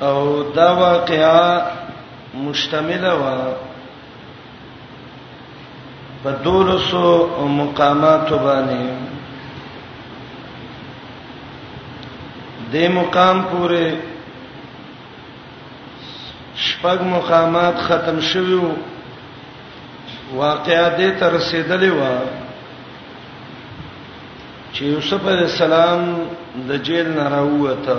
او دا واقعا مشتمل و په دولسو مقامات باندې د مقام پورې شپږ مقامات ختم شویو واقعا دې تر رسیدلې و چې یوسف علی السلام د جیل نه راووته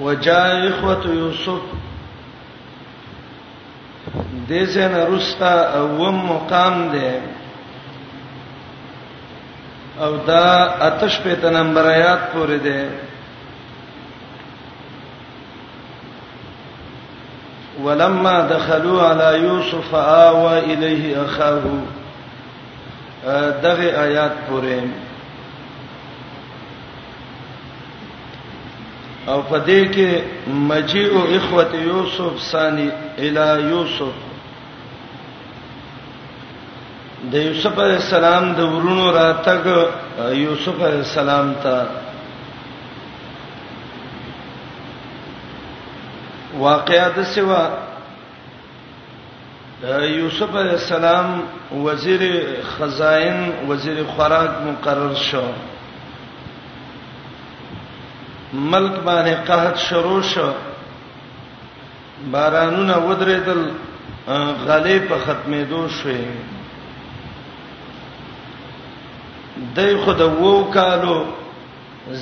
وجاء اخوه یوسف د زین رستا او مقام دی او دا آتش په نمبر آیات پورې دی ولما دخلوا على يوسف آوى اليه اخاه دغه آیات پورې او پدې کې مجيء اخوه يوسف ثاني الى يوسف د یوسف علی السلام د ورونو راتګ یوسف علی السلام ته واقعا د سیوا یوسف علی السلام وزیر خزائن وزیر خوراک مقرر شو ملک باندې قحط شروع شو بارانونه ودرېدل غلې په ختمېدو شوې دای خو د وو کالو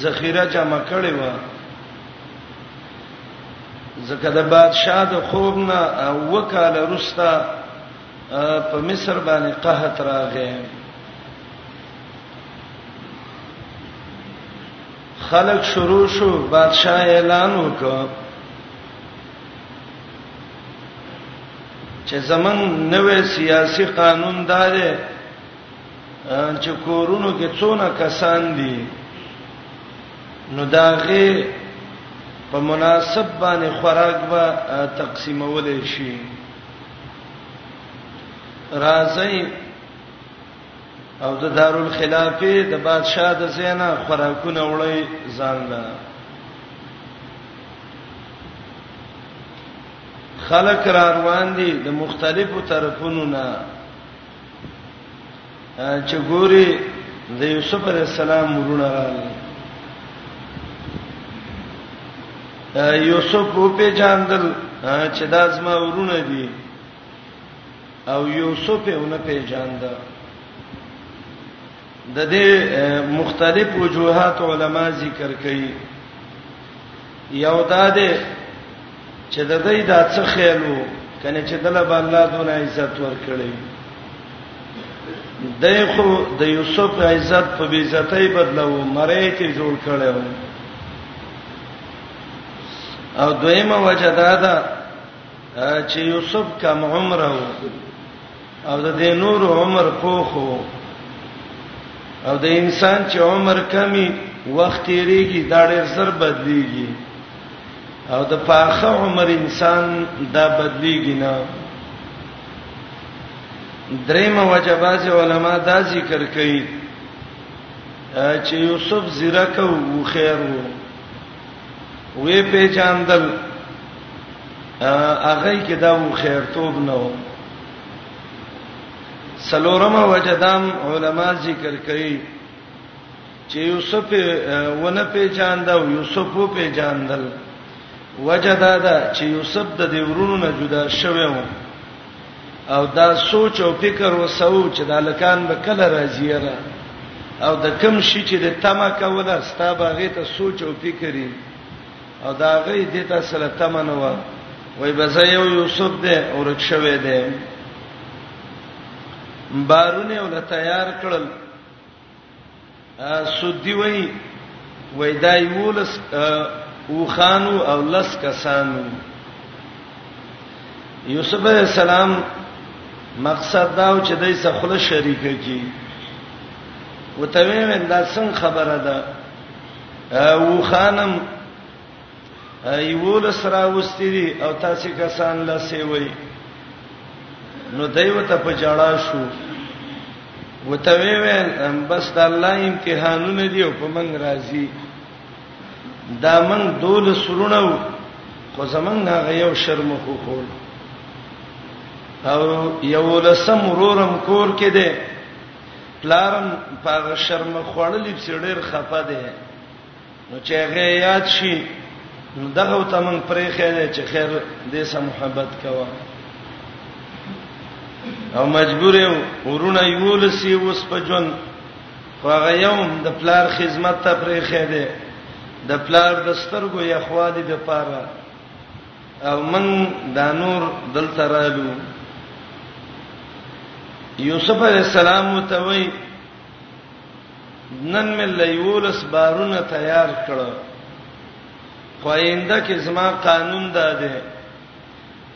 ذخیره جمع کړي و زکه د بادشاہ د خوب نه وکاله رستا په مصر باندې قحط راغی خلق شروع شو بادشاہ اعلان وکړ چې زمنګ نوې سیاسي قانون دار چې کورونو کې څونه کسان دي نو داغه په مناسب باندې خوراک به تقسیمول شي راځي او د دارالخلافه د بادشاہ د زینا خوراکونه وړي ځان له خلک را روان دي د مختلفو طرفونو نه چې ګوري د یوسف علی السلام ورونه راغلي یوسف په جاندل چې دا زما ورونه دي او یوسف یې ونه پیژاند د دې مختلف وجوهات علما ذکر کوي یو دا ده چې د دې د څه خیالو کنه چې دله باندې دونه عزت ورکړي دغه د یوسف عزت په بی عزتۍ بدلو مړې ته جوړ کړو او دویمه وجه دا ده چې یوسف کم عمره و او د دې نور عمر پوخو او د انسان چې عمر کمی وخت یریږي دا ډېر سر بدلیږي او د پاخه عمر انسان دا بدلیږي نه دریم وجباز علما دا ذکر کوي چې یوسف زیرک او خیر وو وې پیژاندل هغه کې دا و خیر توب نه و سلورم وجدام علما ذکر کوي چې یوسف ونه پیژاند او یوسف و پیژاندل وجدا دا چې یوسف د دیورونو نه جدا شوی و او دا سوچ او فکر وسو چې دا لکان به کله راځي را او د کم شي چې د تما کوله ستا باغې ته سوچ او فکرې او دا غي د ته سره تما نه و وای بس یو یوسف دې اورک شوه دې بارونه ول تیار کړل سودی وای وای دای ولس او خانو او لس کسانو یوسف علی السلام مقصد دا و چې دای سره خله شریک کی وتوی وین دا څنګه خبره ده او خانم یولس راوستي دي او تاسو کسان لسې وای نو دایو ته په جړا شو وته ویل بس د الله امتحانونه دي او په من راضي دا من دول سرونو خو زمنګ هغه یو شرم خو کول او یو لسم ورورم کور کې ده پلارم په شرم خوړلې سړیر خپه ده نو چې هغه یاد شي نو دغه ته مونږ پرې خېلې چې خیر دې سم محبت کوا او مجبور یو ورونه یو لسی اوس په جون خو هغه یوم د پلار خدمت ته پرې خېلې د پلار د سترګو یا خوا دې د پاره او من دا نور دلته رالو یوسف علی السلام ته وای نن مې لیولس بارونه تیار کړو خوینده کې زما قانون دا دی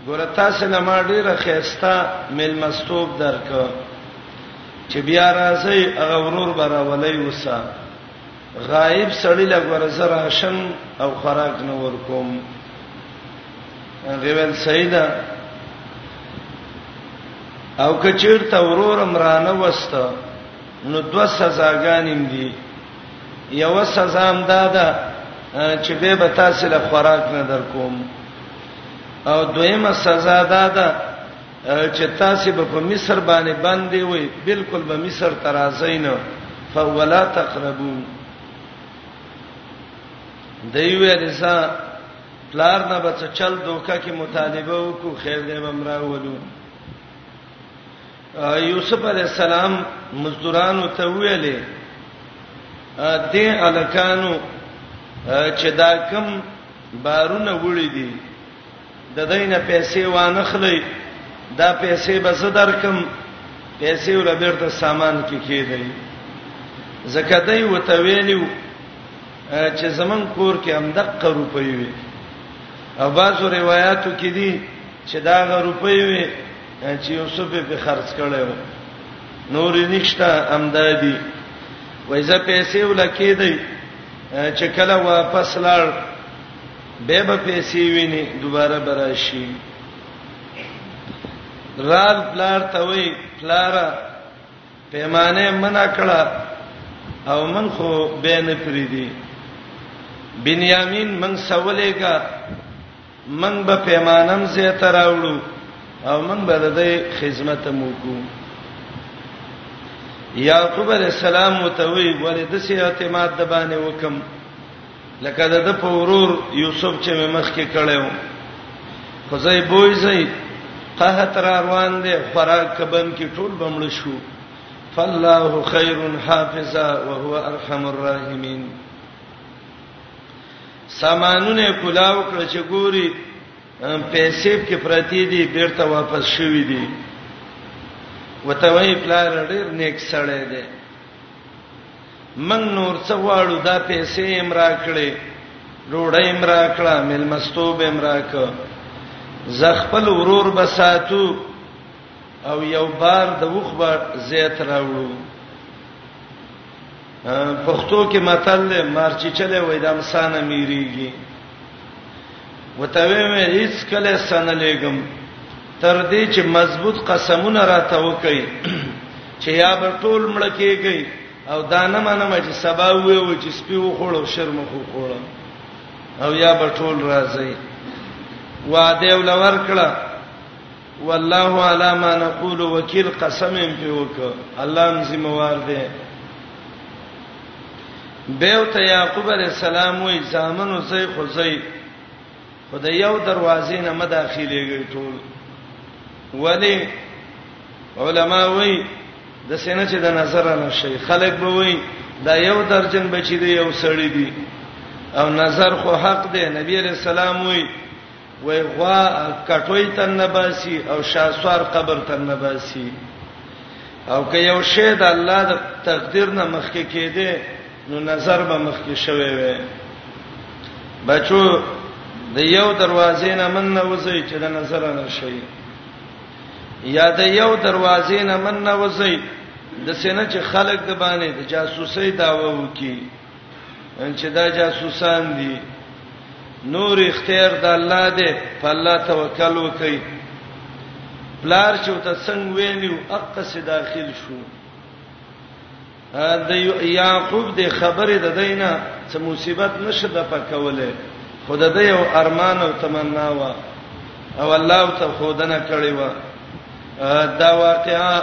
ګورتا سلمہ ډیره خيستا ملمستوب درک چې بیا راځي هغه ورور برا ولای وسه غایب سړی لا ورزه راشن او خوراک نه ورکوم غویل سیدا او کچیر ته ورور مرانه وست نو دو سزاګانیم دي یو سزا هم دادا چې به به تاسو له خوراک نه درکوم او دویمه سزا دادا چې تاسو به په مصر باندې باندې وي بالکل به مصر ترازین فولا تقربو دی ویل سا پلار نه بچ چل دوکا کې مطالبه وکړو خیر دې بمرا ولو یوسف علی السلام مزدورانو ته ویلې دې الکانو چې دا کم بارونه وړي دي د دوی نه پیسې وانه خلی دا پیسې به زه درکم پیسې ول بیرته سامان کې کېدای زکه دوی وته ویلو چې زمون کور کې هم دقه روپۍ وي او بازو روایتو کې دي چې دا غ روپۍ وي چې یوسف په خرج کړي و نور نشته امدادي وایزه پیسې ول کېدای چې کله واپس لاړ به به پیسې ویني دوباره براشي رال پلار ته وی پلار پیمانه منع کړه او من خو به نه پریدي بنیامین من سوالېګا من به پیمانم زه تراوړو او من به د خدمت مو کو یعقوب علیہ السلام متوي ولې د سي اعتماد د باندې وکم لکه د ده په ورور یوسف چې مې مخکې کړی و خو زه یې بوځئ قحط را روان دی خوراک کبن کې ټول به مړه شو فالله خیر حافظا وهو ارحم الراحمین سامانونه کلاو کړ چې ګوري پیسې کې پرتی دي بیرته واپس شوې دي وته وی پلار ډېر نیک سړی دی موږ نور څه غواړو دا پیسې یې هم راکړې، ډوډۍ یې هم راکړه، مېلمستوب یې هم راکړ، زه خپل ورور به ساتو او یو بار د اوښ به زیات راوړو. پښتو کې متل دی، مارچیچلی وایي د امسا نه مېرېږي. وتوی مې هیڅ کله سن لګم تر دې چې مضبوط قسمونه راته وکي چې یا به ټول مړ کېږي او دا نه منم چې سبا وې و چې سپي وخوړو شرم خو خوړو او یا به ټول راځي وعده ولور کړه والله علی ما نقول وکیل قسم په وک الله هم ذمہ وار دی به ته یعقوب علی السلام وې زامنو سي خزي خدای یو دروازې نه مداخليږي ټول ولی علما وې د سینې چې د نظر نه شي خلک به وې دا یو درجن بچی دی یو سړی دی او نظر خو حق دی نبی علیہ السلام وی وای غوا کټوي تن نه باسي او شاسوار قبر تن نه باسي او که یو شی د الله د تقدیر نه مخکې کېده نو نظر به مخکې شوي وي بچو د یو دروازې نه من نه وځي چې د نظر نه شي یا د یو دروازې نه من نه وځي د سینې چې خلک د باندې د جاسوسي داوا وکي ان چې دا جاسوسان دي نور اختیار د الله دی په الله توکل وکړي پلار چې ته څنګه وینیو اقص داخل شو د یعقوب د خبره د دینه چې مصیبت نشه د پکوله خود د یو ارمان او تمنا و او الله ته خودنه کړی و دا واقعا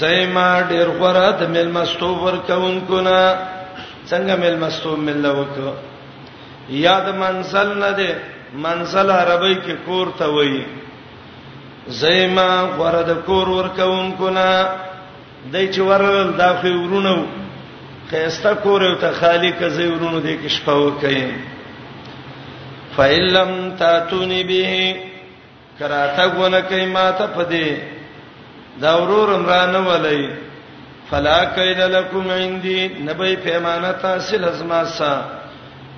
زایما ډیر غره د ملمستو ورکونکو نه څنګه ملمستو مل وکړو یاد منزل نه ده منزل عربی کې کور ته وایي زایما غره د کور ورکونکو نه دای چې ورل دا خو ورونو خيسته کور او ته خالی کزې ورونو دې کې شپه وکړي فإلم تاتونی به کراتګ ونه کوي ماته پدې دا ورورم را نه ولای فلا کید لکم عندي نبی پیمانه تاسو لزما سا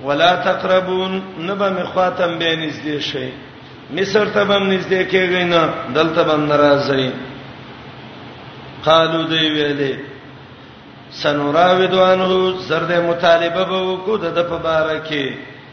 ولا تقربون نبه مخاتم به نږدې شي مصر ته بم نږدې کېږي نه دلته بم ناراضي قالو دی ویلې سنوراودوانو زرد مطالبه به وکړو د په بار کې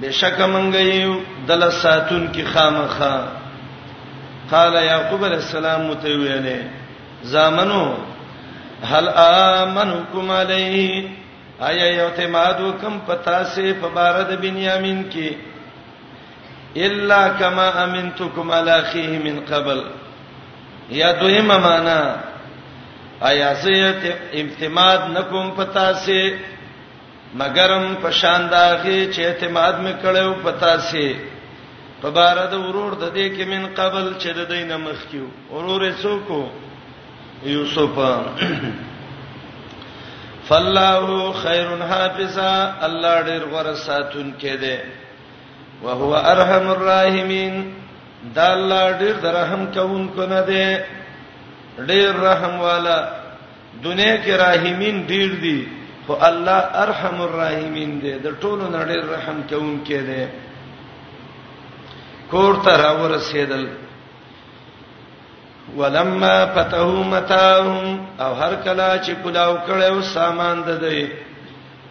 بشک منګ یو دل ساتون کی خامخه قال یعقوب علیہ السلام متویله زامنو هل امنکم علیه آیا اعتماد وکم پتا سه په بار د بنیامین کې الا کما امنتکم علی اخیه من قبل یا دویمه معنا آیا سه اعتماد نکوم پتا سه مګرم په شان دا غي چې اعتماد مې کړو پتا سي په بار د ورور د دې کې من قبل چې د دینه مخ کیو ورور یې څوک یوسف فالله خیر حافظا الله ډیر غره ساتون کې ده او هو ارحم الراحمین دا الله ډیر درهم کوونکو نه ده ډیر رحم والا دنیا کې راحمین ډیر دي خو الله ارحم الراحمین دی د ټولو نړۍ رحم کوونکی دی کور ته راورسېدل ولما فتحوا متاهم او هر کله چې کلاو کړو سامان د دی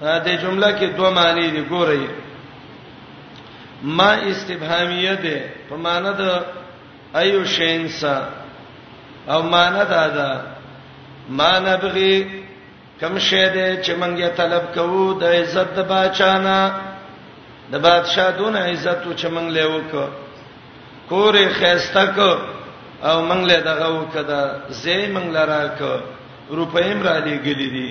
د جمله کې دوه معنی دي ګورئ ما استفهامیه ده په معنی د ایو شینسا او معنی دا ده ما نبغي کم شه ده چې مونږه طلب کوو د عزت د بچانا د بادشاہ دون عزت چې مونږ له وکړو کورې خيسته کو او مونږ له دغه وکړه زې مونږ لراکو روپېم را لګلې دي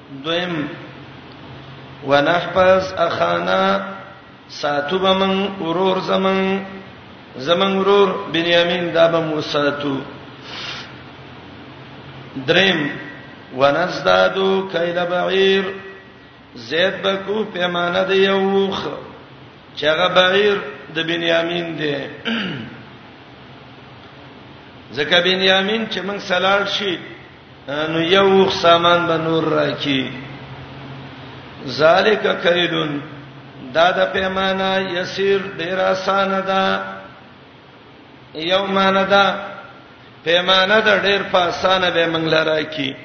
دویم ونحفظ اخانا ساتو بمن ورور زمن زمن ورور بنیامین دا به مو ساتو دریم ونزدادو کیل بعیر زید بکو پیمانه دی یوخ چغه بعیر د بنیامین دی زکه بنیامین چې موږ سلال شي نو یو سامان به نور راکی ذالک کیلون دا د پیمانه یسیر ډیر آسان ده یومانه ده پیمانه د ډیر په اسانه به منګل راکی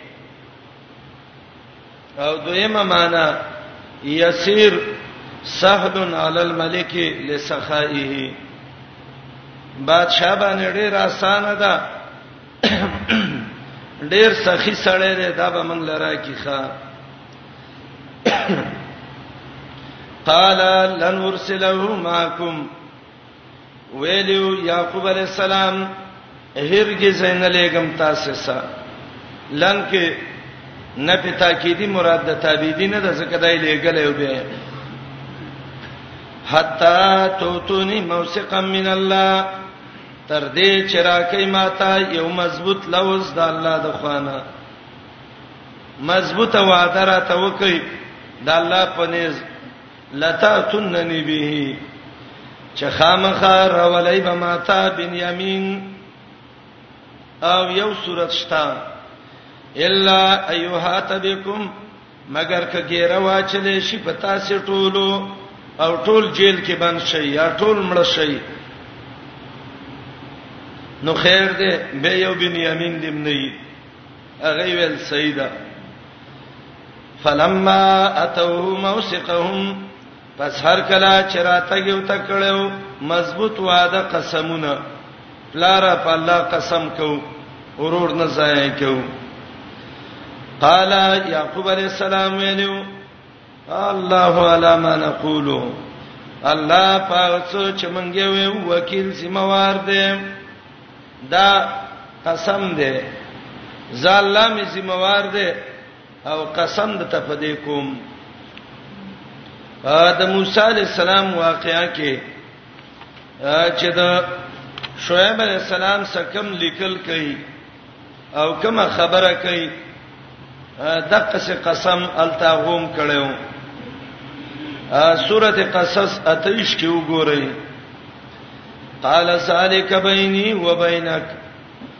او دویمه معنا یسیر سهل علی الملک لسخائه بادشاہ باندې ډیر آسان ده ډیر سخی سړی دی دا به موږ لرا کی ښا قال لن ارسله معكم ویلو یعقوب علی السلام هرگز نه لګم تاسو سره لن کې نه پتا کې دي مراد د تابعین نه د زکه دای لګلې وبې حتا توتونی موثقا من الله تر دې چې راکې ماته یو مضبوط لوز د الله د خوانه مضبوطه وعده را ته وکي د الله پنيز لتا تنني به چې خامخا راولای به ماته بنیامین او یو صورت شتا الا ایها تبکم مګر که ګیره واچلې شي په تاسو ټولو او ټول جیل کې بند شي یا ټول مړ شي نو خیر دې به یو بنیامین دې نه وي هغه ویل سیدا فلما اتوا موثقهم پس هر کله چې راتګ یو تکړو مضبوط وعده قسمونه پلار په الله قسم کو ورور نه ځای کو قال یعقوب علی السلام ویلو الله علی ما نقول الله پاک چې مونږ یو وکیل سیموار دی دا قسم دی زالام سیموار دی او قسم د تفدی کوم د موسی علی السلام واقعا کې چې د شعیب علی السلام سکم لیکل کړي او کومه خبره کړي دغه څه قسم التاغوم کړو سورۃ قصص اتیش کې وګورئ قال ذلک بیني وبینک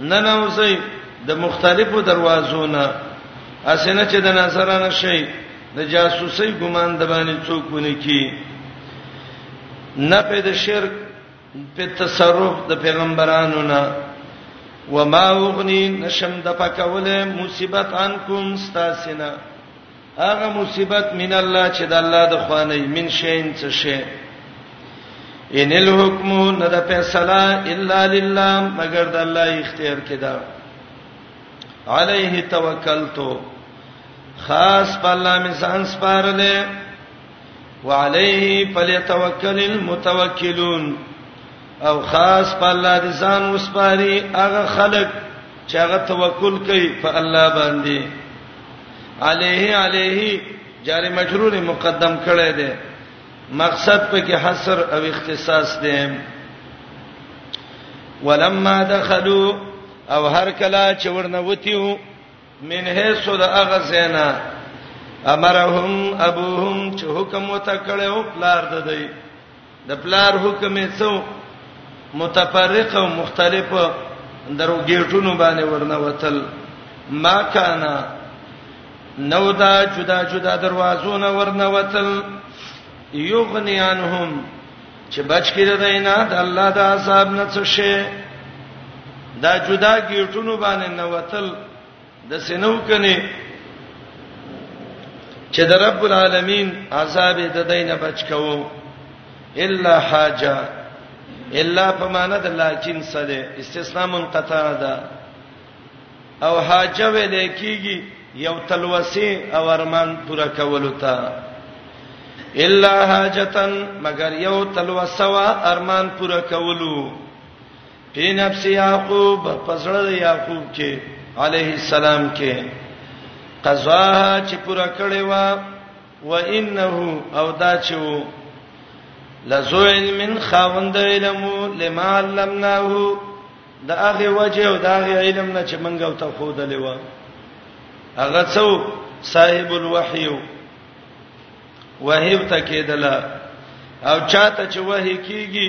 ننوځي د مختلفو دروازو نه اسنه چې د نظرانه شي د جاسوسي ګمان د باندې څوک ونی کی نه په د شرک په تصرف د پیغمبرانو نه وما اغنی نشم د پکوله مصیبت انکم استاسنا هغه مصیبت من الله چې د الله د خوانه من شین څه شي ان الحكم نه د فیصله الا لله مگر د الله اختیار کې ده علیه توکلت خاص په الله مې ځان سپارلې وعليه فليتوکل المتوکلون او خاص په الله دې ځان وسپاري هغه خلک چې هغه توکل کوي په الله باندې علیه علیه جار مجرور مقدم کړی دی مقصد په کې حصر او اختصاص دی ولما دخلوا او هر کلا چې ورنه وتیو من هیڅ د اغه زینا امرهم ابوهم چې حکم وته کړو پلار ددی د پلار حکم یې څو متفرقه او مختلفه درو گیټونو باندې ورنه وتل ما کانا نو دا جدا جدا دروازو نه ورنه وتل یغنی عنهم چې بچ کړه دینا د الله د عذاب نه څه شي دا جدا گیټونو باندې نه وتل د سينو کني چې د رب العالمین عذاب د دینه بچ کوو الا حاجه الا په معنا د لکن سره استثناء منقطع ده او حاجه ویل کیږي یو تلوسی او ارمان پورا کول تا الا حاجتن مگر یو تلوسوا ارمان پورا کولو په نفس یعقوب پسړه د یعقوب کې علیه السلام کې قضا چې پورا کړی و و انه او دا چې و لزو علم خاوند علم لما علمناه دا هغه وجه او دا هغه علم نه چې منګه او ته خود لیوا هغه څو صاحب الوحی وهیب تکیدلا او چاته چې وحی کیږي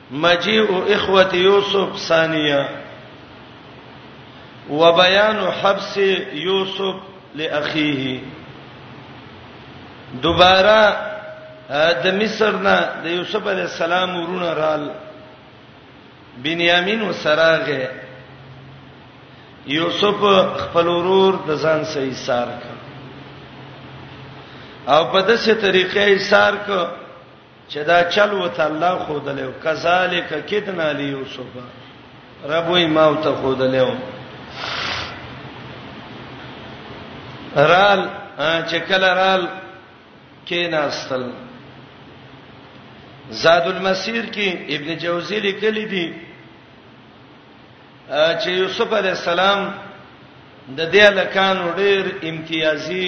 مجيء اخوه يوسف ثانيه وبيان حبس يوسف لاخيه دوباره د مصر نه د یوسف علی السلام ورونه رال بنیامین وسراغه یوسف خپل ورور د ځان سره ایثار کړ او په داسې طریقې ایثار کړ چې دا چل وته الله خودلې او کذالک کدنا لیوسف رب وی ما وته خودلې او رال چې کله رال کې ناستل زاد المسیر کې ابن جوزی لیکلی دی چې یوسف علی السلام د دې لکان ډېر امتیازي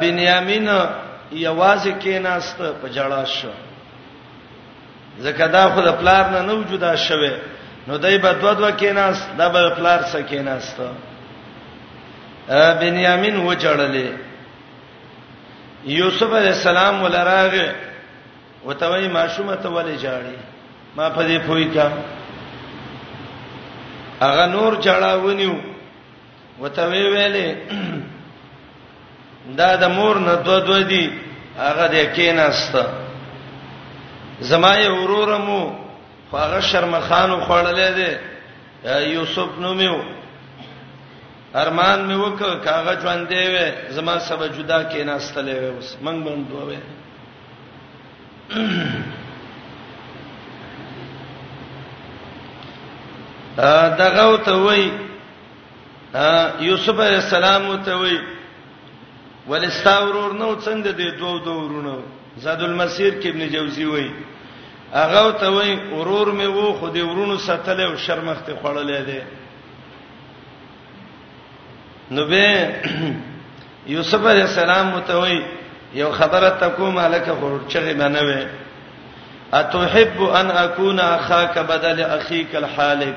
بنیامین یوازې کېناست په جړا شو ځکه دا خو د پلار نه نو جدا شوه نو دای په دوه دوه کېناست دا به پلار سره کېناست بنیامین و چړلې یوسف علی السلام ولراغه وتوی ماشومه ته ولې جاړي ما په دې پوي کا هغه نور چړاونیو وته وی ویلې دا د مور نه دو دو دی هغه د کیناست زما یې ورورمو هغه شرمخان خوړلې دی یوسف نومیو ارمان مې وکړ کاغه ژوند دی وې زما سبا جدا کیناستلې وې اوس منګ بم دوه وې دغه ته وای یوسف علی السلام ته وی ولستا ورور نو څنګه دې دوه دوه ورونو زاد المسیر کې ابن جوزی وی هغه ته وی ورور مې وو خو دې ورونو ساتل او شرمخته خړلې دي نو به یوسف علی السلام ته وی یو خبره تکوم الک خور چغه بنوي اتحب ان اكون اخاك بدل اخيك الحالك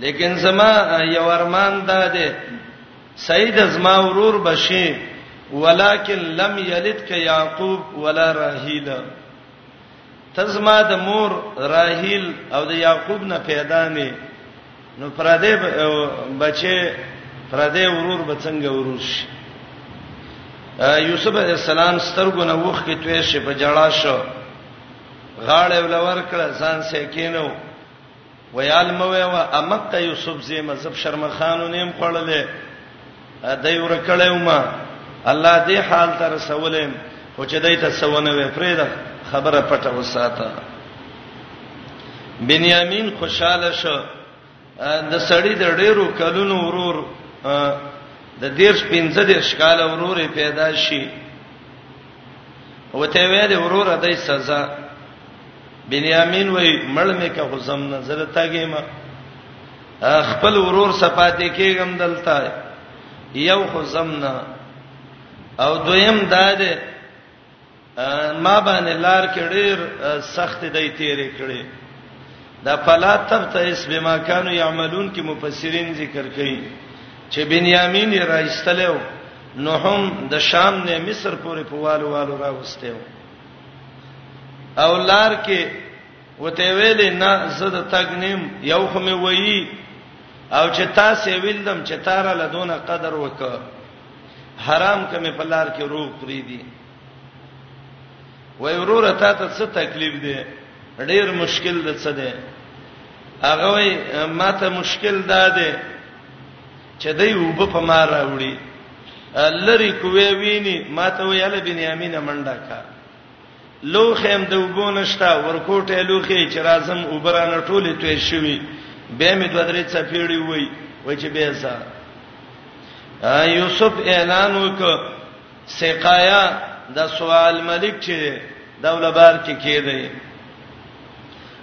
لیکن زما یو ارمان دا ده سید زما ورور بشي ولکن لم یلد ک یعقوب ولا راهیل تزما د مور راهیل او د یعقوب نه پیدا نه نو پردې بچي پردې ورور به څنګه ورور شي یوسف علی السلام سترګو نه وښ کې توې شي په جړا شو غاړه ولور کړه ځان سې کینو ویال مو وی و امک یوسف زیمه زب شرم خانو نیم خړلې دای ور کړیو ما الله دې حال تر رسولم او چې دای ته سونه وی فرید خبره پټه وساته بنیامین خوشاله شو د سړی د ډیرو کلونو ورور د دیرش پنځه د ښکال ورور پیدا شي وته ویل ورور دای سزا بنیامین وای مړ مې که حزم نه زره تاګې ما خپل ورور صفاتې کېګم دلته یو حزم نه او دویم دا ده ما باندې لار کې ډېر سخت دی تیرې کړې دا فلا تبتئس بما كانوا يعملون کې مفسرین ذکر کوي چې بنیامین راځتلو نو هم د شام نه مصر پورې په والو والو راوستیو او لار کې وته ویلې نه زه د تګ نیم یو خو مې وایي او چې تاسو ویلدم چې تاره لدونه قدر وک حرام کمه په لار کې روغ پری دي وای وروره تا ته څه تکلیف دی ډیر مشکل د څه دی هغه وای ماته مشکل دا دی چې دی اوبه په ما راوړي لری کوې ویني ماته ویاله بنیامین منډه کا لوخه هم د وبو نشتا ورکوټه لوخه چې راځم وبرانه ټوله توې شوی به مې دوه درې چپیړی وای و چې به زه یوسف اعلان وک سقایا د سوال ملک چې دوله بار کې کېده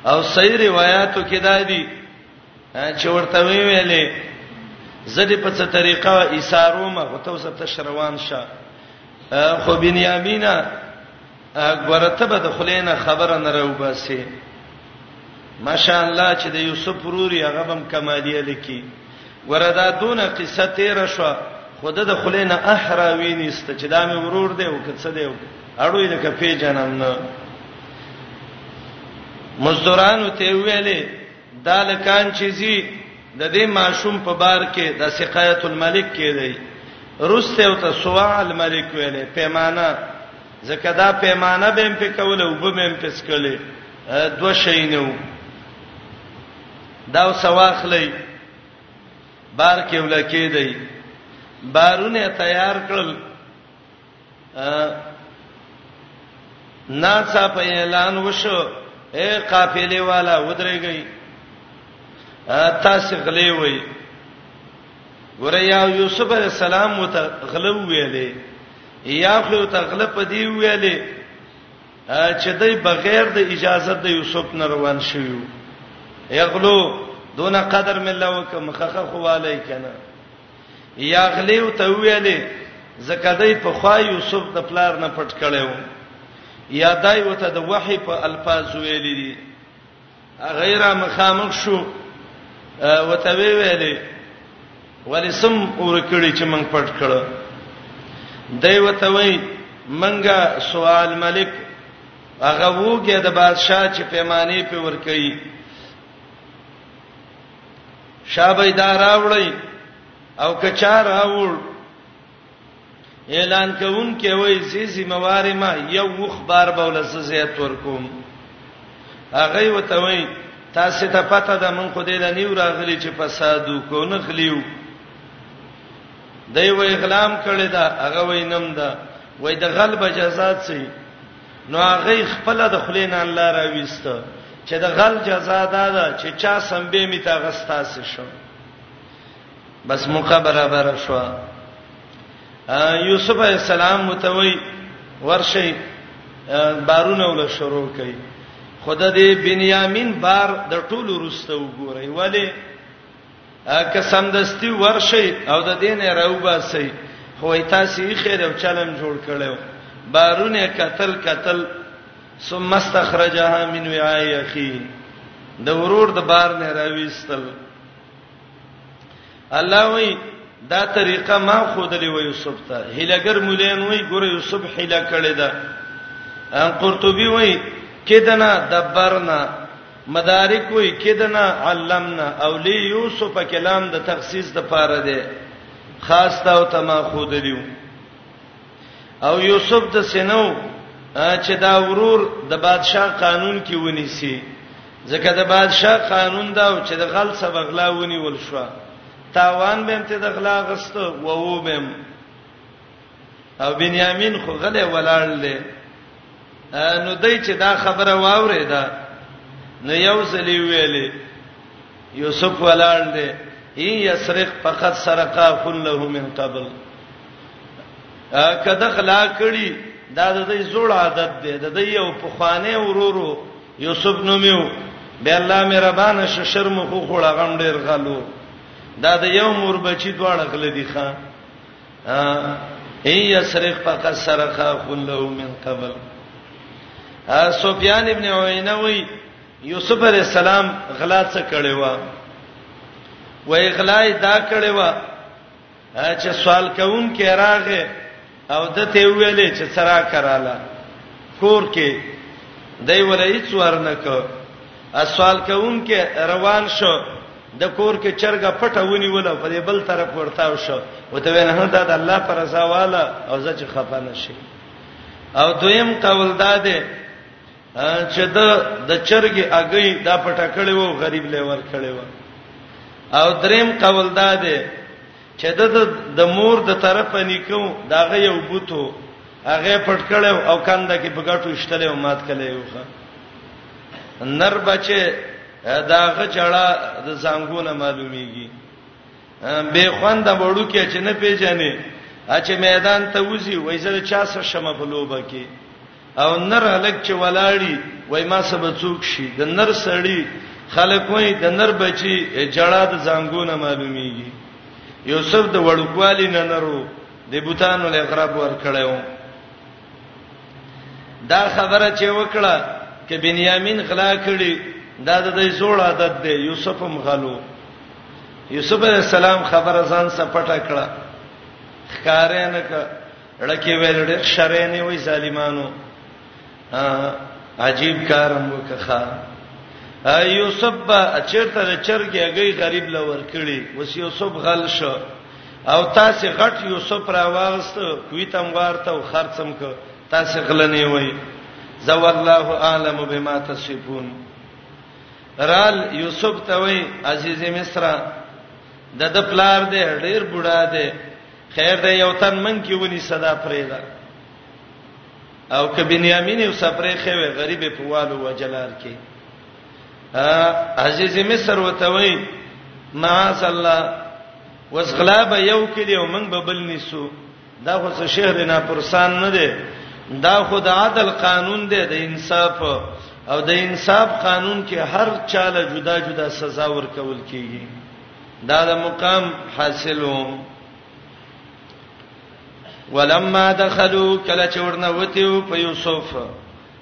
او صحیح روایتو کې دا دي چې ورته وی ویلې زدي په څه طریقه ایثارو ما غته وسه تشروان شه خو بنیامینا ورته به د خلینه خبره نه راو باسي ماشاء الله چې د یوسف وروري هغه بم کمالیه لیکي وردا دون قصه تیر شو خود د خلینه احراوی نيست چې دا مې ورور دی او کڅ دی اړوي د کفې جنم نه مزدورانو ته ویلې دا هلکان چې ځي د دې ماشوم په بار کې د سقایت الملک کې دی روسته او ته سوا الملک ویلې پیمانه ځکه دا پیمانه به په کوله او به هم پس کولې دو شینو دا سواخلې بار کې ولکې دی بارونه تیار کړل ناڅا په اعلان وشو اے قافلې والا ودرېږي تاسو غلې وای وریا یوسف علی السلام وته غلو ویلې یا خو ته غل په دی ویلې چې دای بغیر د اجازه د یوسف نه روان شوی یغلو دون قدر مله وکم خخه خواله کنه یا غلیو ته ویلې زکه دای په خوا یوسف د پلار نه پټ کړو یا دای وته د وحی په الفاظ ویلې دي غیر مخامخ شو وته ویلې ولسم اور کړي چې من پټ کړو دای وته وای منګه سوال ملک هغه وګه د بادشاہ چې پیمانه په ور کوي شابه دا راوړی او کچا راوړ اعلان کوون کې وای زی زموار ما یو وخ بار بولس زیات ورکوم هغه وته وای تاسو ته پته ده مونږ خو دې لا نیو راغلی چې فساد کو نه خلیو دی وای غلام کړی دا هغه وینم دا وای د غلب جزات سي نو هغه خپل د خلین الله راويست چې د غل جزا دا ده چې چا سمبه می تا غستا سي شو بس موقع برابر شو یوسف علی السلام متوي ورشي بارونه ول شروع کړي خدای دې بنیامین بار د ټولو رسته وګوري ولی که سمدستي ورشي او د دین راوباسي خو تاسو یې خیر او چلم جوړ کړو بارونه قتل قتل ثم استخرجها من وعاء اخي د ورور د بار نه راويستل الله وی دا طریقه ما خودلې و یوسف ته هلګر مولین وی ګور یوسف هله کړی دا قرطبي وی کدنا دبرنا مدارک وی کدنا علمنا او لی یوسف کلام د تخصیص د پاره دی خاص تا او تما خود دیو او یوسف د سينو چې دا ورور د بادشاه قانون کې ونی سي ځکه د بادشاه قانون دا چې د غل سبق لا ونی ول شو تاوان به ته د غلا غست وو بهم او بنیامین خو غلې ولاړ لې نو دای چې دا خبره واورې دا نو یو ځلې ویلې یوسف ولاړ لې ای یسرق فقط سرقا كله من قبل کده خلا کړي دا د دې زوړ عادت دی د دې یو په خوانه ورورو یوسف نومیو به الله مهربان شه شرم خو خړه غم ډیر غلو دا د یو مور بچی دواړه غل دي خان ای یسرق فقد سرق كله من قبل سفیان ابن عینه وی یوسف علی السلام غلا څه کړي وا وای غلا دا کړي وا چې سوال کوم کې راغې او د ته ویلې چې سرا کراله کور کې دای ولې څور نه کو سوال کوونکی روان شو د کور کې چرګه پټه ونیول په دې بل طرف ورتاو شو وته ویل نه دا د الله پر رضا والا او زه چې خپه نشي او دویم قول دا دی چې د د چرګي اگې دا پټه کړي وو غریب له ور کړي وو او دریم قول دا دی چې د د مور د طرف نیکو دا غي یو بوتو هغه پټ کړي او کنده کې بغټو شتله او مات کړي وو نر بچي دا غچړه د زنګونه معلومیږي به خوند وړو کې چې نه پیژنې چې میدان ته وځي وای زره چا سره شمه په لوبه کې او نر هلک چې ولاړی وای ما سبا څوک شي د نر سړی خلک وای د نر بچي جړه د زنګونه معلومیږي یوسف د وړوکوالی نه نرو د بوتانو له غرب ور کړو دا خبره چې وکړه کې بنیامین غلا کړی دا د دې زوړ عادت دی یوسف هم غلو یوسف علی السلام خبره ځان سپټه کړه ښکارې نه کړه لکه ویل ډېر شرې نه وي ظالمانو عجیب کارم وکخه یوسف چیرته چرګه گئی غریب لور کړي وس یوسف غل شو او تاسو غټ یوسف را واغست کوی تم وارته او خرڅم ک تاسو غلنی وای زو الله اعلم بما تصفون رال یوسف ته وای عزیز مصر د د پلار دې ډیر بوډا دې خیر دې یو تن من کې ونی صدا فریدا او ک بنیامین یو سفرې خوي غریب په والو وجلار کې عزیز مصر وتوي معاذ الله وسغلاب یو کلی او موږ به بل نیسو دا خو څه شهر نه پرسان نه دی دا خو د عدل قانون دی د انصاف او د انصاف قانون کې هر چاله جدا جدا سزا ورکول کیږي دا د مقام حاصلو ولما دخلوا کله چورنه وتیو په یوسف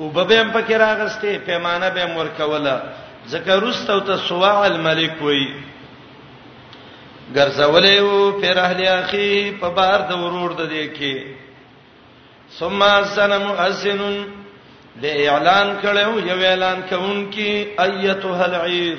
اوبه به هم پکې راغستې پیمانه به هم ورکوله ځکه روسته او ته سواع الملک وای ګرځولې وو پر اهل اخی په بار د ورور د دې کې ثم سلام اذن به اعلان کړو یو اعلان کوونکی ایتها العیر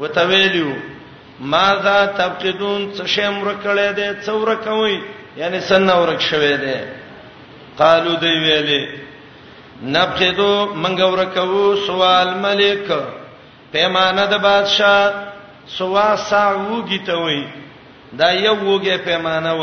وتویلیو ماذا تفقدون څه شی مر کړی دی څو ورکوي یعنی سن ورک شوی دی قالو دی ویلې نبخدو منګ ورکو سوال ملک پیمانه د بادشاہ سوا ساوږي ته وای دا یو وګه پیمانه و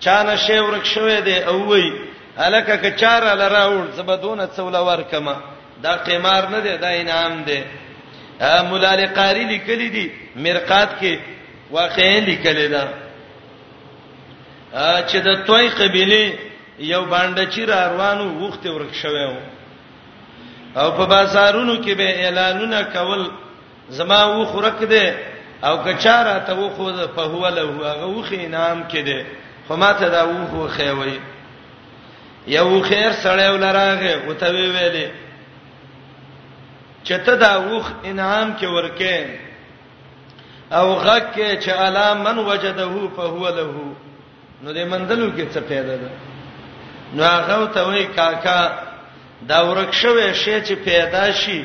چا نه شی ورک شوی دی او وی الکه که چار لراوړ زبدونه څول ورکما دا قمار نه دی دا انعام دی مولا لقاری لیکلی دی مرقات کې واقعا لیکلی دا چې د توي قبيله یو باندې چې را روانو وخت ورک شوی او په بازارونو کې به اعلانونه کول زما و خورک دی او کچاره ته و خو په هو له هغه وخه انعام کړي خو ماته دا و خو خوي یو خیر سړی ولراغه او ته ویلې چې ته دا وخ انعام کې ورکې او غږ کې چې الا من وجده فهو له نو دې منځلو کې څه پیدا ده نو هغه ته وای کاکا دا ورکشوي شی چې پیدا شي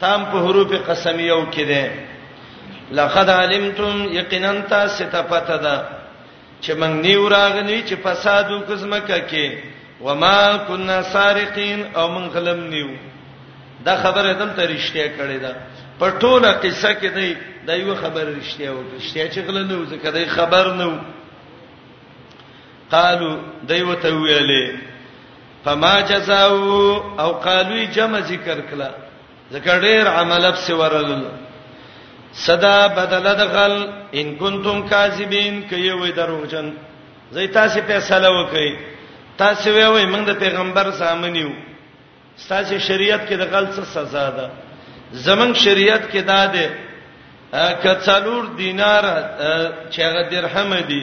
تام په حروف قسمیو کې ده لقد علمتم یقینا تاسو ته پته ده چې موږ نیو راغلی چې فساد وکزمکه کې وما كنا سارقين او موږ غلم نیو دا خبره دلته رښتیا کړې ده په ټوله قصه کې دی دا یو خبر رښتیا و رښتیا چې غل نه و ځکه دی خبر نه و قالو دیو ته ویلې فما جزاء او قالوی جمع ذکر کړه ذکر ډیر عملب سی ورل صدا بدل دغل ان کنتم کاذبین کوي وې دروغجن زې تاسو فیصله وکړي تاسو وې وې موږ د پیغمبر سامنیو تاسو شریعت کې د غلط سزا ده زمنګ شریعت کې دا ده کڅالور دینار چې هغه درهم دي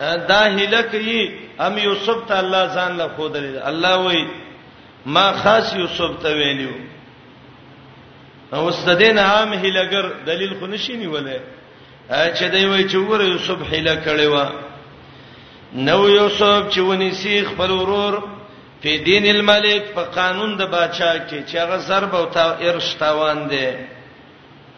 دا هله کوي ام یوسف ته الله ځان له خودل الله وای ما خاص یوسف ته ویلو او ستدین عام هلګر دلیل خو نشي نیولای چې دی وای چې وره یوسف هله کړي وا نو یوسف چې ونی سی خپل ورور په دین الملک په قانون د بادشاہ کې چې هغه ضرب او تا ارش تاوان دی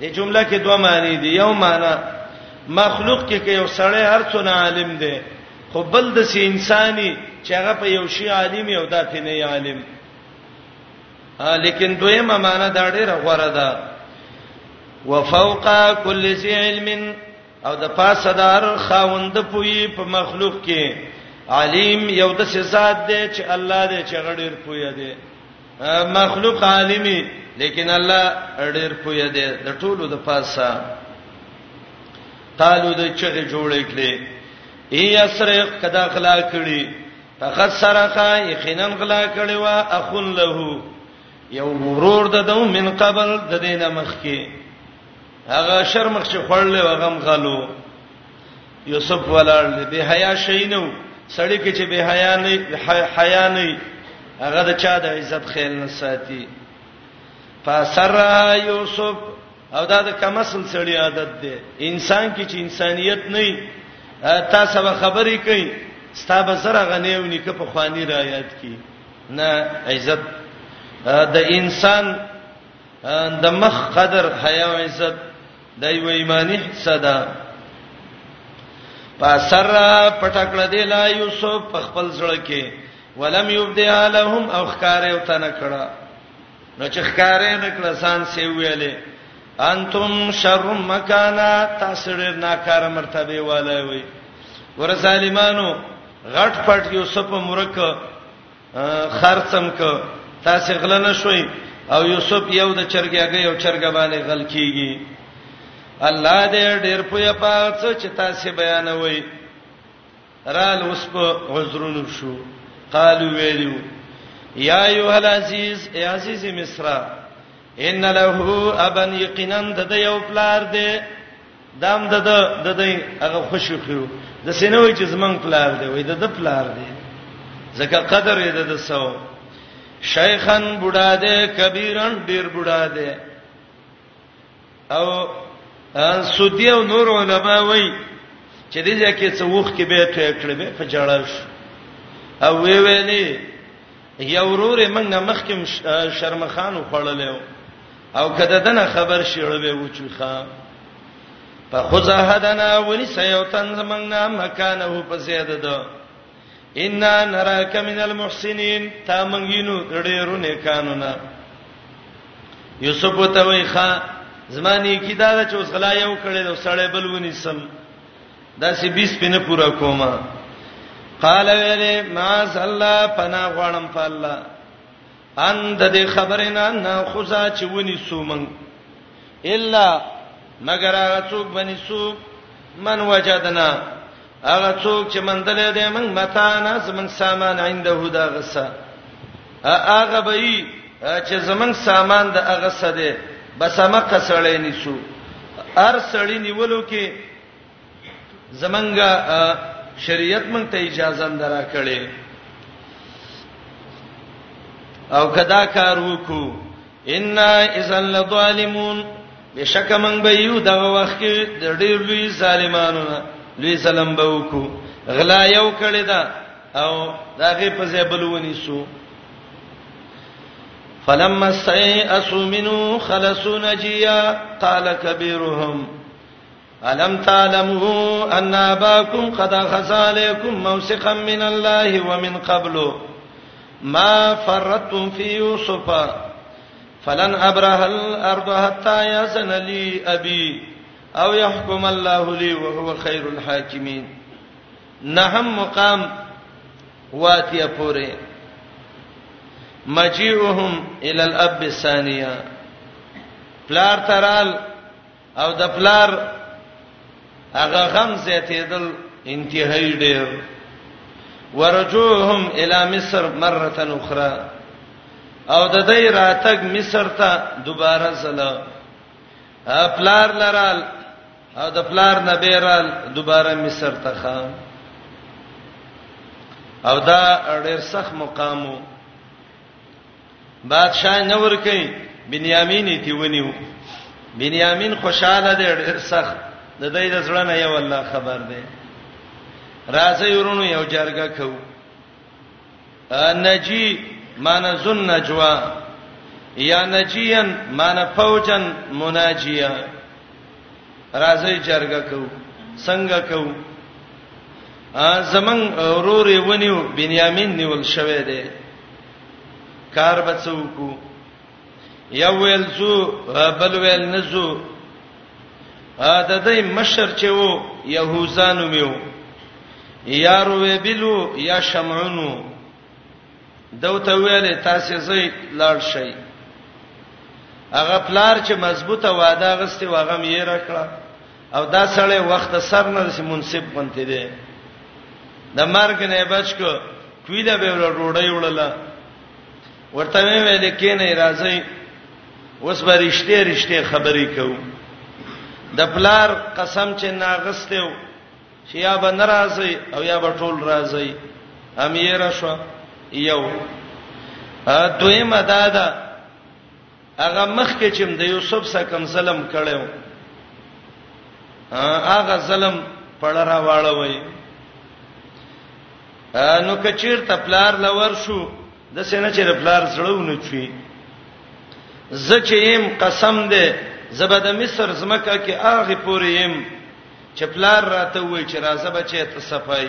دې جمله کې دوه معنی دي یو معنی مخلوق کې کې یو سړی هر څونه عالم دی خو بل د سي انساني چې هغه په یو شی عالم یو دا په نه عالم ا لیکن دویمه معنی دا ډیره غوړه ده وفوق كل ذي علم او د پاسه دار خاوند پوي په مخلوق کې علیم یو د ذات دی چې الله دې چې غړیر پوي دی مخلوق عالمي لیکن الله ډېر پوهه دی د ټولو د پاسه قالو د چغه جوړې کړې ای اسرق کدا خلا کړی فخسرخا یقینا غلا کړي وا اخن له یو ورور د دو من قبل د دینه مخکي هغه شرمخ چې خړلې وغم غلو یوسف ولاړ دی به حیا شینو سړی کې چې به حیا نه حیا نه هغه د چا د عزت خیال نه ساتي فسر یوسف او دا د کمسل سړی عادت دی انسان کې چې انسانيت نه تاسو به خبرې کوي ستابه سره غنیو نیکه په خواني رایات کی نه عزت د انسان د مخ قدر حیا او عزت دا یو ایمانی حصہ ده پسر پټکړه دی لا یوسف په خپل ځړ کې ولم یبدها لهم او خکارې او تنه کړه نو چې خکارې نه کړه سان سی ویلې انتم شر مکانا تاسو ډیر ناکار مرتبه والای وي ور ظالمانو غټ پټ یوسف مرکه خرڅم کو تاسو غل نه شوي او یوسف یو د چرګیږي او چرګ باندې غل کیږي الله دې ډېر پوهه پات چې تاسو بیانوي رال اوس په عذرونو شو قالو ویلو یا ایه العزیز ای عزیز مصر ان له ابن یقینا د یو پلار دی دام د د د هغه خوشو خو د سينوي چې زمنګ پلار دی وای د د پلار دی زکه قدر یې د سو شیخان بوډا دی کبیرن ډیر بوډا دی او سودی او نور علما وای چې دې ځکه څه وخت کې به ته کړې به په جړل شو او وی ویلې یو ورور منګه مخکم شرمخان وخړلې او کده دنه خبر شیړو به وچو خا په خزه هدنا ونی سیوتن زمنګنا مکانه په زیاده ده ان نراک من المحسنین تا منګینو ډیرو نه قانونا یوسف ته وای خا زمانی کی دا چې اوس غلا یو کړي نو سړی بل ونی سم دا سی بیس پنه پورا کومه قال ویلی ما صلی پنا غړم په الله ان د دې خبرې نه نه خوځا چې ونی سومن الا مگر هغه څوک بنی سو من وجدنا هغه څوک چې من دلې دې من متانا زمن سامان عنده دا غسه هغه به چې زمن سامان د هغه سده بسمه کسړې نیسو ار سړی نیولو کې زمنګ شریعت مونږ ته اجازه هم درا کړې او کدا کار وکړو ان اذا لظالمون بشک مونږ به یو دغه وخت کې د ډېر لوی ظالمانو نه لوی ظلم به وکړو غلا یو کړی دا او داغه په ځای بلونی سو فلما سيئسوا منه خلصوا نجيا قال كبيرهم ألم تعلموا أن أباكم قد أخذ عليكم موثقا من الله ومن قبل ما فرطتم في يوسف فلن أبرح الأرض حتى يأذن لي أبي أو يحكم الله لي وهو خير الحاكمين نهم مقام واتي پوره مجيئهم الى الاب الثانيه پلار ترال او د پلار هغه غم زیاتېدل انتهایی ډېر ورجوهم الی مصر مره اخرى او د دې راتګ مصر ته دوباره زله پلار لرال او د پلار نبیرال دوباره مصر ته خام او دا ډېر سخت مقامو بادشاہ نه ور کوي بنیامین یې تی ونیو بنیامین خوشاله دی ډېر سخت د دې د زړه نه یو الله خبر دی راځي ورونو یو جرګه کو نجی مان زن نجوا یا نجیان مان فوجن مناجیا راځي جرګه کو څنګه کو ا زمنګ اورورې ونیو بنیامین نیول شوه دی کار به څوکو یو ویل زو بل ویل نزو ا د دې مشر چې وو يهوزانو میو یار وی بلو یا شمعونو دوته ویل تاسو زې لاړ شئ هغه پلار چې مضبوطه وعده غسته واغم یې راکړه او دا سړی وخت سر نه رسې منصب پنته دی د مرګ نه بچ کو کویله به ور ډوډۍ وړله ورته ویل کې نه راځي اوس به رښتې رښتې خبرې کوو د پلار قسم چې ناغسته و چې یا به ناراضي او یا به ټول راضي امیر شو یو دویمه دادا هغه مخکې چې د یوسف سره کوم ظلم کړو هغه ظلم پړ را واړوي نو کچیر ته پلار لور شو د سینې چې پلار زړونه چوي زچېم قسم دې زبد مصر زمکه کې هغه پورې يم چې پلار راته وای چې راځه بچې ته صفای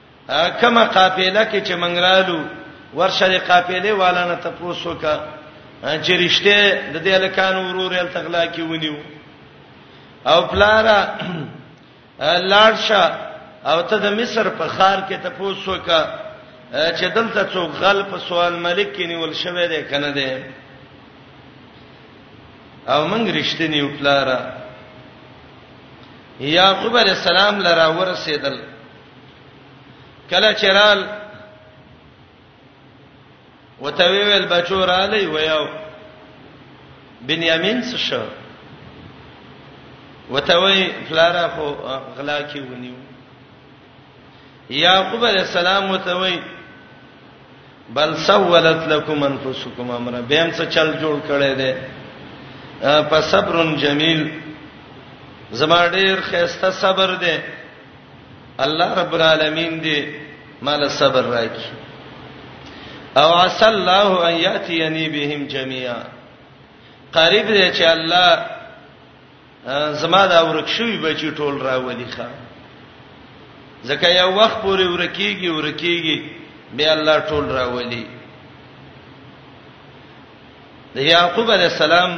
کما قافله کې چې منګرالو ورشل قافله والا نه تاسو کا چې رښتې د دې الکان ورور ال تغلا کې ونیو او پلارا لاړشه او ته د مصر په خار کې تاسو کا چې دلته څو غل په سوال ملک کې نیول شوې ده کنه ده او موږ رښتینی یو پلارا یعقوب علیہ السلام لرا ورسېدل کله چرال وتویل بچو را لې ویاو بنیامین څه شو وتوی فلارا خو غلا کی ونیو یعقوب علیہ السلام وتوی بل سولت لكم انفسكم امر بهم څه چل جوړ کړي دي په صبر جمیل زما ډیر خسته صبر دی الله رب العالمین دې مال صبر راکړي او عسى الله ان ياتيني بهم جميعا قریب دی چې الله زما دا ورکشوي بچی ټول راولي ښا ځکه یو وخت پورې ورکیږي ورکیږي بیا الله ټول راولي د یعقوب علی السلام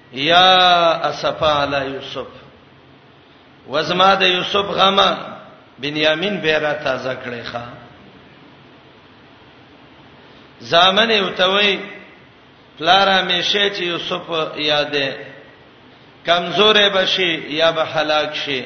یا اسفا علی یوسف وزما د یوسف غما بنیامین بیره تازه کړی ښا زامن یو توي پلار همیشه چې یوسف یادې کمزورې بشي یا به هلاک شي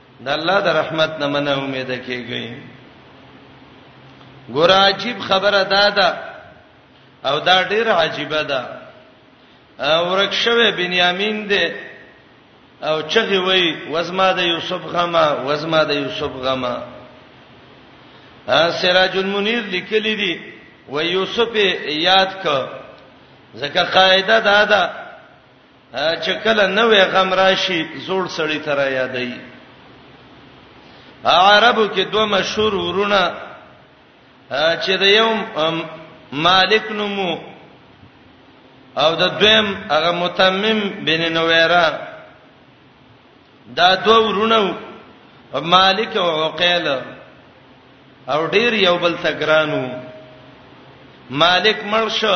د الله د رحمت نه منه امید کیږي ګور عجیب خبره ده دا او دا ډیر عجیبه ده ورک شوه بنیامین دی او چغي وای وزما د یوسف غما وزما د یوسف غما سراج المنیر لیکلی دی و یوسف یاد ک زکه قاعده دا ده چې کله نوې غم راشي زوړ سړی تر یادای عربو کې دوه مشهور ورونه چې د یو مالک نومو او د دویم هغه متمم بن نویرا دا دوه ورونه مالک او عقیل او ډیر یو بل ته ګرانو مالک مرشه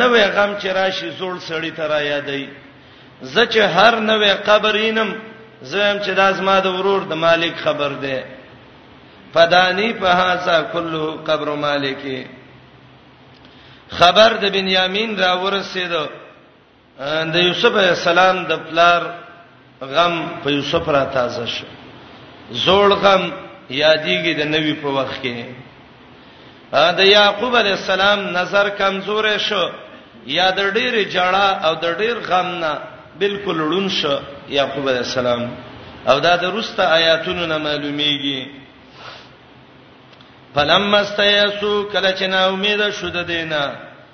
نوې غم چې راشي زوړ سړی ته را یادای زه چې هر نوې قبر اینم زم چې د ازما د ورور د مالک خبر ده پدانی په هاذا کله قبر مالک خبر د بنیامین را ورسېد د یوسف علی السلام د پلار غم په یوسف را تازه شو زوړ غم یادېږي د نوی په وخت کې د یعقوب علی السلام نظر کمزور شو یا د ډېر جړه او د ډېر غم نه بالکل لړون شو یعقوب علی السلام او دا د روسته آیاتونو نه معلومیږي فلما استيسو کله چې نا امید شو د دینه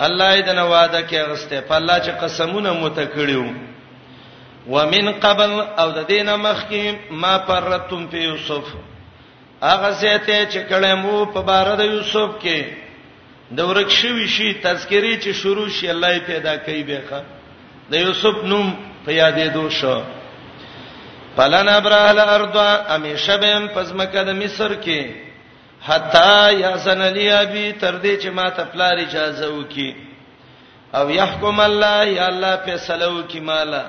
الله یې دنه وعده کې اغسته په الله چې قسمونه متکړیو ومن قبل او د دینه مخکې ما پرتم په یوسف هغه زیته چې کله مو په بار د یوسف کې د ورک شوی شي تذکری چې شروع شي الله یې پیدا کوي بهخه د یوسف نوم په یادې دو شو پلن ابراه الارض امیشه بهم پزمکه د مصر کې حتا یحسن لی ابي تر دې چې ما ته پلار اجازه وکي او يحكم الله یا الله فیصله وکي مالا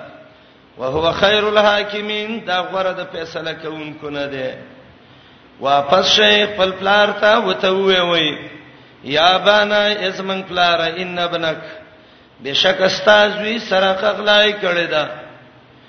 وهو خير الحاکمین دا غره د فیصله کوونکو نه دی واپس شي خپل پلار ته وته وی وی یا بانا اسمن پلار ان ابنک بشک استاد وی سره خغلای کړی دا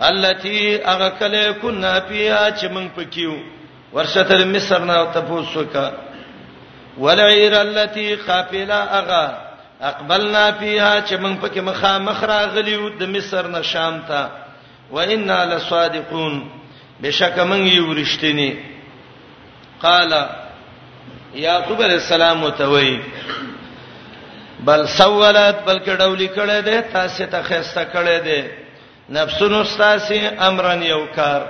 التي هغه کله كنا فيها چې موږ پکيو ورشتل مصر نه تفوس وکا ولعير التي قافلا اغا اقبلنا فيها چې موږ پکې مخا مخ راغلیو د مصر نه شام ته وإنا لصادقون بشک موږ یو رښتینی قال یعقوب علیہ السلام وتوي بل سوالات بلکې ډولې کړه دې تاسو ته خسته کړه دې نفسونو ستاسو امرن یو کار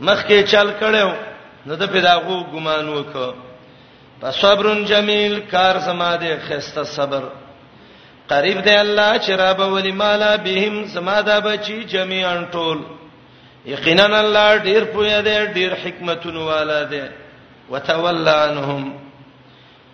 مخکې چل کړو نو د پیداغو ګمان وکړو فصبرن جمیل کار زما دې خسته صبر قریب دی الله چې را به ولی مالا بهم زما دا بچی جميعا ټول یقینا الله ډیر پوهه دی ډیر حکمتونه والا دی وتولى عنهم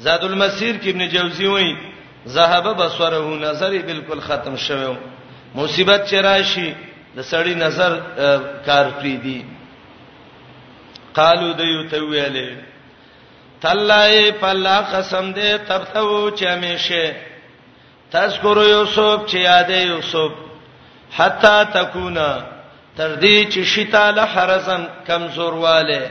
زاد المسیر کې ابن جوزی وایي ذهب بصره نظر بالکل ختم شوه مصیبت چې راشي د سړی نظر کار پری دی قالو دیو ته ویلې تلای پلا قسم دې تبتو چې همیشه تذکر یوسف چې یادې یوسف حتا تکونا تر دې چې شتا له حرزن کمزورواله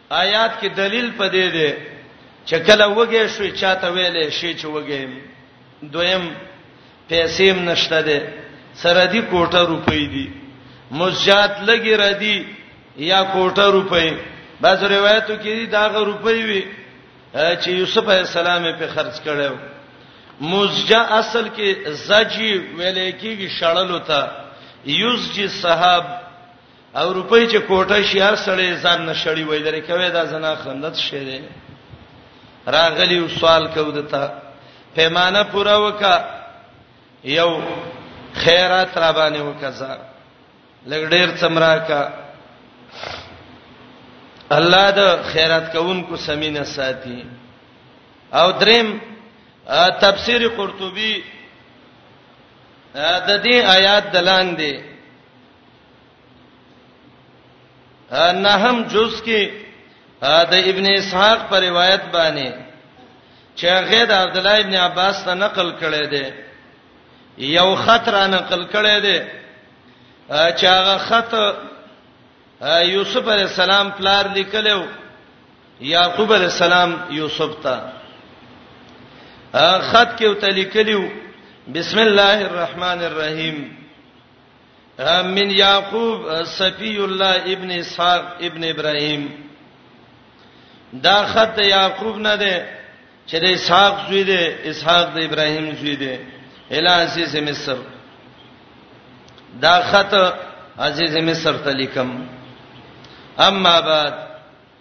آیات کې دلیل پدې دی چې کله وګې شو چاته ویلې شي چې وګې دویم پیسې هم نشته ده سره دی کوټه روپۍ دي مزجات لګي ردی یا کوټه روپۍ بعض روایتو کې دا غ روپۍ وي چې یوسف علی السلام په خرج کړو مزجا اصل کې زجی ویلې کېږي شړلو ته یوسجی صاحب او روپۍ چې کوټه شي هر سړی ځان نشړی وای درې کوي دا زنا خندت شه دی راغلی او سوال کو دته پیمانه پورا وکا یو خیرات را باندې وکزا لګ ډیر څمرا کا الله د خیرات کوونکو سمینه ساتي او دریم تفسیر قرطبي د دې آیات دلاندې نهم جز کې د ابن اسحاق پر روایت باندې چې هغه د عبد الله ابن عباس ته نقل کړي دي یو خطر نقل کړي دي چې هغه خط یوسف علی السلام پلار لیکلو یعقوب علی السلام یوسف ته خط کې وتلیکلیو بسم الله الرحمن الرحیم من یعقوب صفی الله ابن اسحاق ابن ابراهیم دا خط یعقوب نه ده چې د اسحاق زوی ده اسحاق د ابراهیم زوی ده اله عزیز مصر دا خط عزیز مصر ته لیکم اما بعد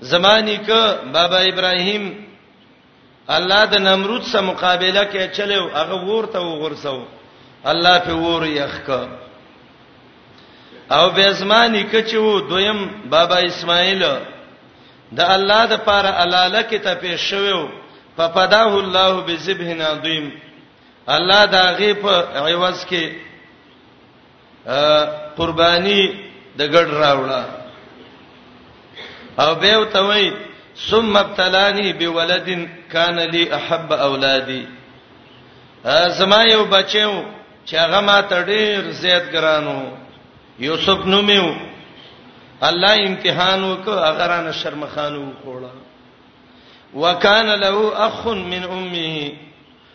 زمانی که بابا ابراهیم الله د نمرود سره مقابله کې چلو هغه ورته وغورسو الله په ور یخک او به زمانی که چې وو دویم بابا اسماعیل د الله د پاره الاله کې ته پیښ شوو فپداه الله بذبح عظیم الله دا غیب عوض کې قرباني د ګډ راوړه او به وتوي ثم ابتلاني بولد كان لي احب اولادي زما یو بچو چې هغه ما ته ډیر زیات ګرانو یوسف نومیو الله امتحان وکړ هغه رانه شرمخانو وکړه وکانه له اخ من امه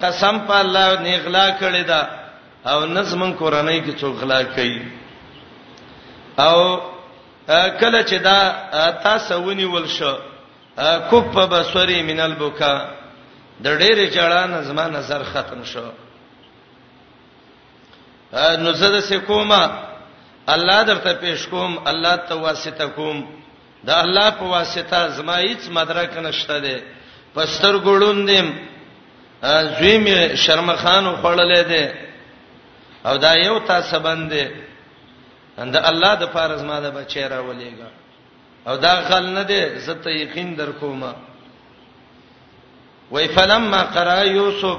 قسم په الله نه غلا کړی دا او نظم کورنۍ کې څوک غلا کوي او کله چې دا تاسو ونی ول شو کوپ په بسوري مینل بوکا د ډېرې جړان زما نظر ختم شو نو زه د سکوما الله درته پیش کوم الله ته واسطه کوم د الله په واسطه زما هیڅ مدرک نشته دی پستر ګړوند دیم زوی می شرمخان خړلې دی او دا یو تاسو باندې اند الله د فارز ما د بچی را ولېګا او دا غل نه دی زه ته یقین در کوم وای فلما قرا یوسف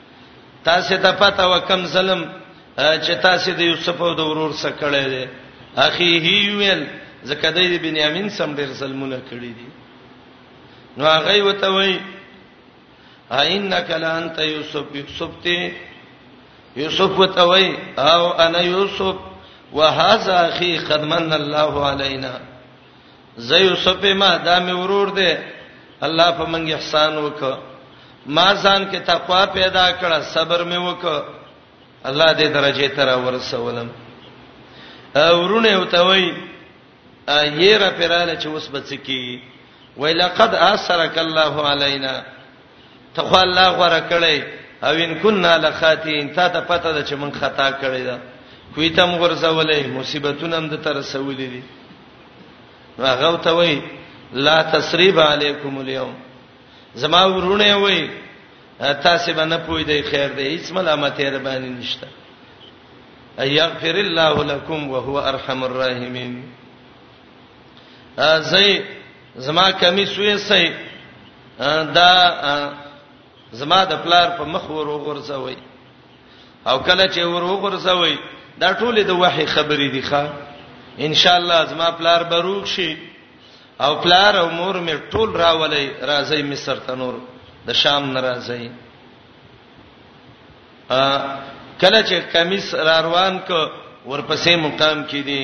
تاسو ته پته وکم ظلم چې تاسو د یوسف او د ورور سره کړی دی اخی هیویل زکه د بنیامین سم ډیر ظلمونه کړی دي نو هغه وته وای اینک لانت یوسف یوسف ته یوسف وته وای او انا یوسف وهذا اخی قد من الله علینا زه یوسف ما دا مې ورور دی الله په منګ احسان وکړه ما ځان کې تقوا پیدا کړه صبر مې وکړه الله دې درجه تر ورسولم ورونه وتوي یې را پراله چې اوس بچکی ویلقد اثرک الله علینا ته خو الله غوړه کړی او ان كنا لخاتين تا ته پته ده چې مونږ خطا کړی ده کوی تم غرزولې مصیبتونه هم د تر سولې دي هغه ته وای لا تسریب علیکم اليوم زما ورونه وای تاسو باندې پوی دی خیر دی هیڅ ملامت یې ربانی نشته ایغفر الله لكم وهو ارحم الراحمین زئی زما کمی سوې سي دا زما د پلار په مخ ورو غورځوي او کله چې ورو غورځوي دا ټول د وحي خبرې دي ښا ان شاء الله زما پلار بروک شي او پلار او مور مې ټول راولي راځي مصر ته نور د شام نه راځي ا کله چې کمیس را روان کو ورپسې مقام کې دي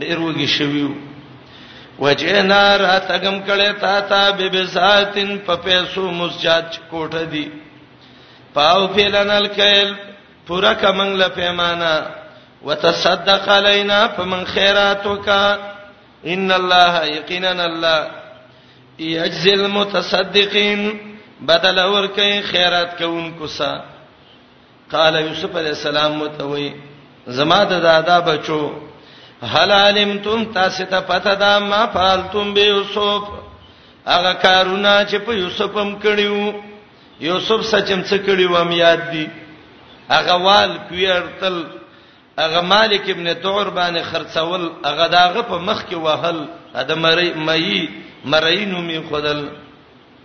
ډیر وږي شویو وجنا را تګم کړه تا تا به بساتن په پیسو مسجد کوټه دی پاو فلن الکیل پورا کمن ل پیمانه وتصدق علینا فمن خیراتک ان الله یقینا الله یجزی المتصدقین بدل اور کوي خیرات کوونکو سره قال یوسف علی السلام متوي زما د دادا بچو هل علمتم تاسو ته پته ده ما فعلتم به یوسف هغه کارونه چې په یوسف هم کړیو یوسف سچم څه کړیو هم یاد دي هغه وال کویرتل هغه مالک ابن تعور باندې خرڅول هغه داغه په مخ کې وهل د مری مئی مرینو می خدل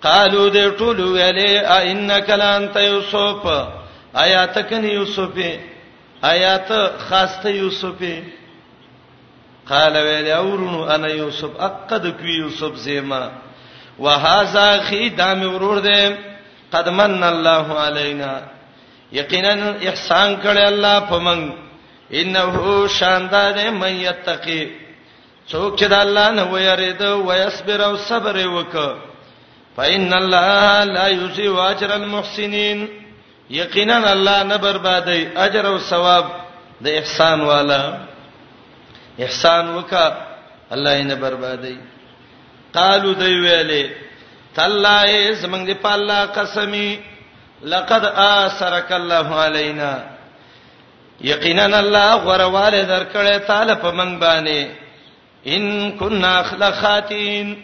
قالو د ټول ویلې ا انک لانت یوسف آیات کنه یوسف آیات خاصه یوسف قال ویل اورونو انا یوسف اقد کی یوسف زیما وهذا خی دام ورور دې قد من الله علینا یقینا احسان کړی الله پمن انه شاندار من یتقی څوک چې د الله نه ویرید او یصبر او صبر وکړه فإن الله لا یضيع اجر المحسنین یقینا الله نه بربادي اجر او ثواب د احسان والا احسان وکا الله یې نه بربادي قالو دی ویلې تالله زمنګ دی په الله قسمی لقد آثرک الله علینا یقینا الله غرواله درکړې تعالی په من باندې ان كنا خلخاتين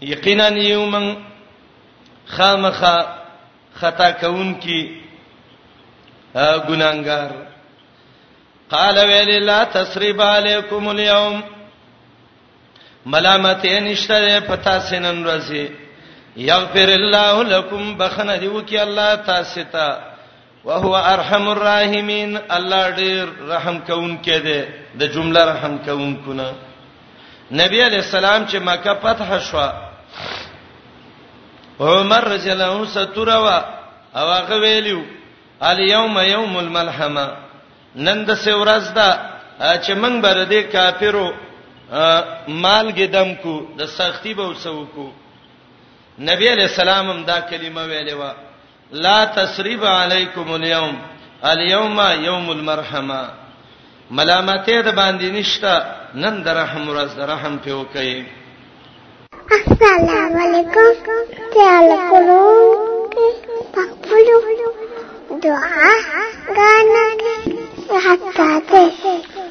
یقینا یومن خامخه خطا کون کی ګناګار قال ویل لا تسريب عليكم اليوم ملامت نشته پتا سنن ورځي یغفر الله لكم بخنه دیو کی الله تاسو ته وهو ارحم الراحمین الله ډیر رحم کوونکی دی د جمله رحم کوونکو نه نبی علی السلام چې مکه فتح شو عمر رضی الله عنه ستوروا او هغه ویلو الیوم یوم الملحمه نن د سورز دا چې موږ بر دې کافرو مال ګدم کو د سختی به وسو کو نبی علی السلام هم دا کلمه ویلې و لا تسریب علیکم اليوم اليوم یوم المرحمه ملامتې د باندې نشته نن د رحم ورځ د رحم په وکي السلام علیکم تعال کولو پخپلو دعا غانا حتا ته